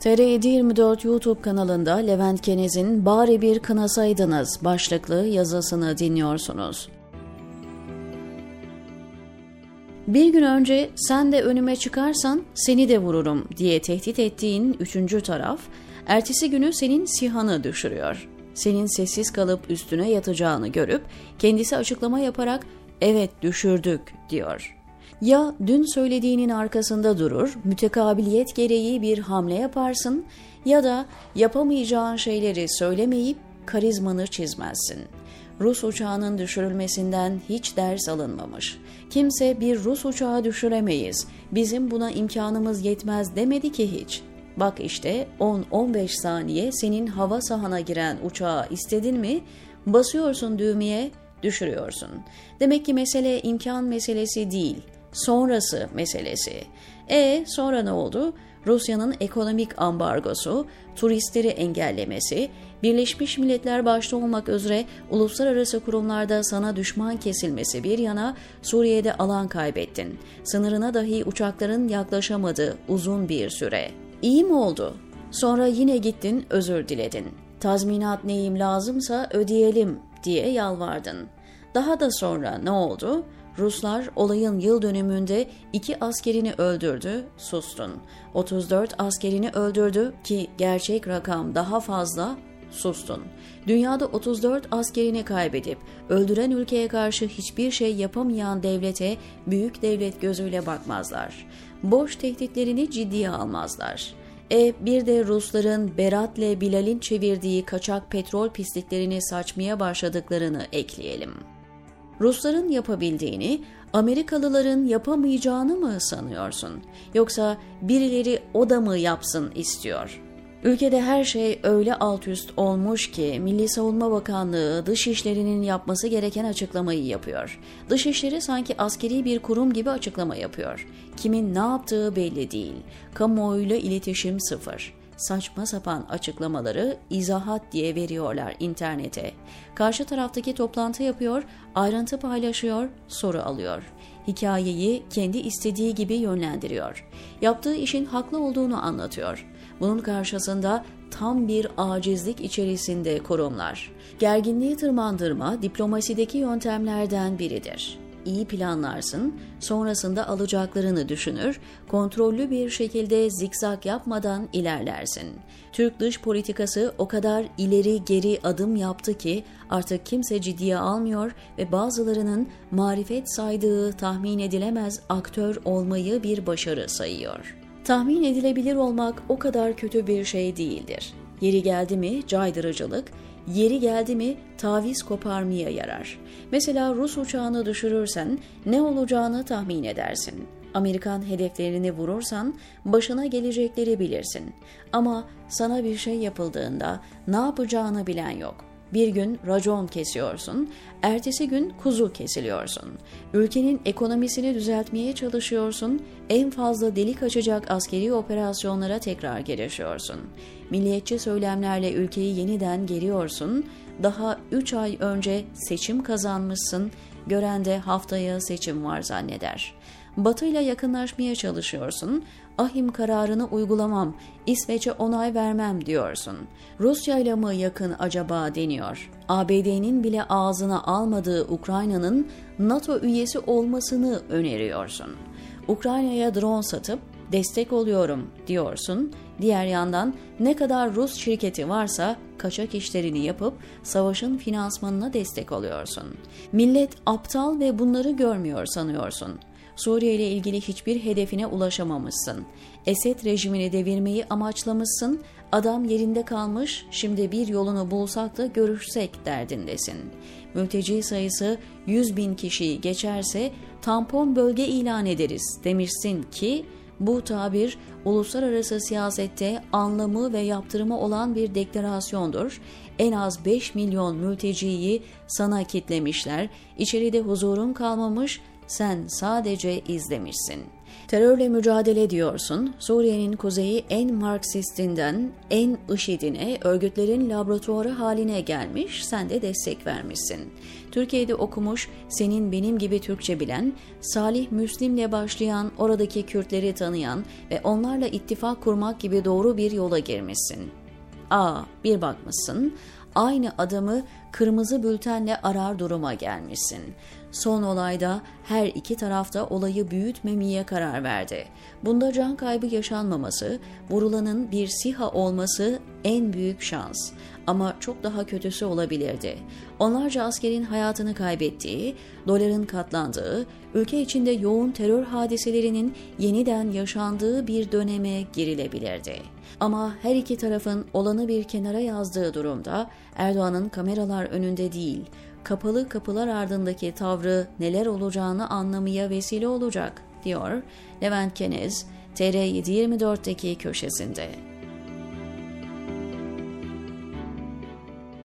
TR724 YouTube kanalında Levent Kenez'in Bari Bir Kınasaydınız başlıklı yazısını dinliyorsunuz. Bir gün önce sen de önüme çıkarsan seni de vururum diye tehdit ettiğin üçüncü taraf, ertesi günü senin sihanı düşürüyor. Senin sessiz kalıp üstüne yatacağını görüp kendisi açıklama yaparak evet düşürdük diyor. Ya dün söylediğinin arkasında durur, mütekabiliyet gereği bir hamle yaparsın ya da yapamayacağın şeyleri söylemeyip karizmanı çizmezsin. Rus uçağının düşürülmesinden hiç ders alınmamış. Kimse bir Rus uçağı düşüremeyiz, bizim buna imkanımız yetmez demedi ki hiç. Bak işte 10-15 saniye senin hava sahana giren uçağı istedin mi, basıyorsun düğmeye, düşürüyorsun. Demek ki mesele imkan meselesi değil.'' Sonrası meselesi. E sonra ne oldu? Rusya'nın ekonomik ambargosu, turistleri engellemesi, Birleşmiş Milletler başta olmak üzere uluslararası kurumlarda sana düşman kesilmesi bir yana Suriye'de alan kaybettin. Sınırına dahi uçakların yaklaşamadığı uzun bir süre. İyi mi oldu? Sonra yine gittin özür diledin. Tazminat neyim lazımsa ödeyelim diye yalvardın. Daha da sonra ne oldu? Ruslar olayın yıl dönümünde iki askerini öldürdü, sustun. 34 askerini öldürdü ki gerçek rakam daha fazla, sustun. Dünyada 34 askerini kaybedip öldüren ülkeye karşı hiçbir şey yapamayan devlete büyük devlet gözüyle bakmazlar. Boş tehditlerini ciddiye almazlar. E bir de Rusların Berat'le Bilal'in çevirdiği kaçak petrol pisliklerini saçmaya başladıklarını ekleyelim.'' Rusların yapabildiğini Amerikalıların yapamayacağını mı sanıyorsun? Yoksa birileri o da mı yapsın istiyor? Ülkede her şey öyle alt üst olmuş ki Milli Savunma Bakanlığı dışişlerinin yapması gereken açıklamayı yapıyor. Dışişleri sanki askeri bir kurum gibi açıklama yapıyor. Kimin ne yaptığı belli değil. Kamuoyuyla iletişim sıfır saçma sapan açıklamaları izahat diye veriyorlar internete. Karşı taraftaki toplantı yapıyor, ayrıntı paylaşıyor, soru alıyor. Hikayeyi kendi istediği gibi yönlendiriyor. Yaptığı işin haklı olduğunu anlatıyor. Bunun karşısında tam bir acizlik içerisinde kurumlar. Gerginliği tırmandırma diplomasideki yöntemlerden biridir iyi planlarsın, sonrasında alacaklarını düşünür, kontrollü bir şekilde zikzak yapmadan ilerlersin. Türk dış politikası o kadar ileri geri adım yaptı ki artık kimse ciddiye almıyor ve bazılarının marifet saydığı tahmin edilemez aktör olmayı bir başarı sayıyor. Tahmin edilebilir olmak o kadar kötü bir şey değildir. Yeri geldi mi caydırıcılık, yeri geldi mi taviz koparmaya yarar. Mesela Rus uçağını düşürürsen ne olacağını tahmin edersin. Amerikan hedeflerini vurursan başına gelecekleri bilirsin. Ama sana bir şey yapıldığında ne yapacağını bilen yok. Bir gün racon kesiyorsun, ertesi gün kuzu kesiliyorsun. Ülkenin ekonomisini düzeltmeye çalışıyorsun, en fazla delik açacak askeri operasyonlara tekrar girişiyorsun. Milliyetçi söylemlerle ülkeyi yeniden geriyorsun, daha 3 ay önce seçim kazanmışsın, gören de haftaya seçim var zanneder. Batı ile yakınlaşmaya çalışıyorsun, ahim kararını uygulamam, İsveç'e onay vermem diyorsun. Rusya ile mi yakın acaba deniyor. ABD'nin bile ağzına almadığı Ukrayna'nın NATO üyesi olmasını öneriyorsun. Ukrayna'ya drone satıp destek oluyorum diyorsun. Diğer yandan ne kadar Rus şirketi varsa kaçak işlerini yapıp savaşın finansmanına destek oluyorsun. Millet aptal ve bunları görmüyor sanıyorsun. Suriye ile ilgili hiçbir hedefine ulaşamamışsın. Esed rejimini devirmeyi amaçlamışsın, adam yerinde kalmış, şimdi bir yolunu bulsak da görüşsek derdindesin. Mülteci sayısı 100 bin kişiyi geçerse tampon bölge ilan ederiz demişsin ki bu tabir uluslararası siyasette anlamı ve yaptırımı olan bir deklarasyondur. En az 5 milyon mülteciyi sana kitlemişler, içeride huzurun kalmamış, Sen sadece izlemişsin. Terörle mücadele ediyorsun. Suriye'nin kuzeyi en Marksistinden en IŞİD'ine örgütlerin laboratuvarı haline gelmiş, sen de destek vermişsin. Türkiye'de okumuş, senin benim gibi Türkçe bilen, Salih Müslim'le başlayan, oradaki Kürtleri tanıyan ve onlarla ittifak kurmak gibi doğru bir yola girmişsin. Aa, bir bakmışsın, aynı adamı kırmızı bültenle arar duruma gelmişsin. Son olayda her iki tarafta olayı büyütmemeye karar verdi. Bunda can kaybı yaşanmaması, vurulanın bir SİHA olması en büyük şans. Ama çok daha kötüsü olabilirdi. Onlarca askerin hayatını kaybettiği, doların katlandığı, ülke içinde yoğun terör hadiselerinin yeniden yaşandığı bir döneme girilebilirdi. Ama her iki tarafın olanı bir kenara yazdığı durumda Erdoğan'ın kameralar önünde değil, kapalı kapılar ardındaki tavrı neler olacağını anlamaya vesile olacak, diyor Levent Kenez, TR724'deki köşesinde.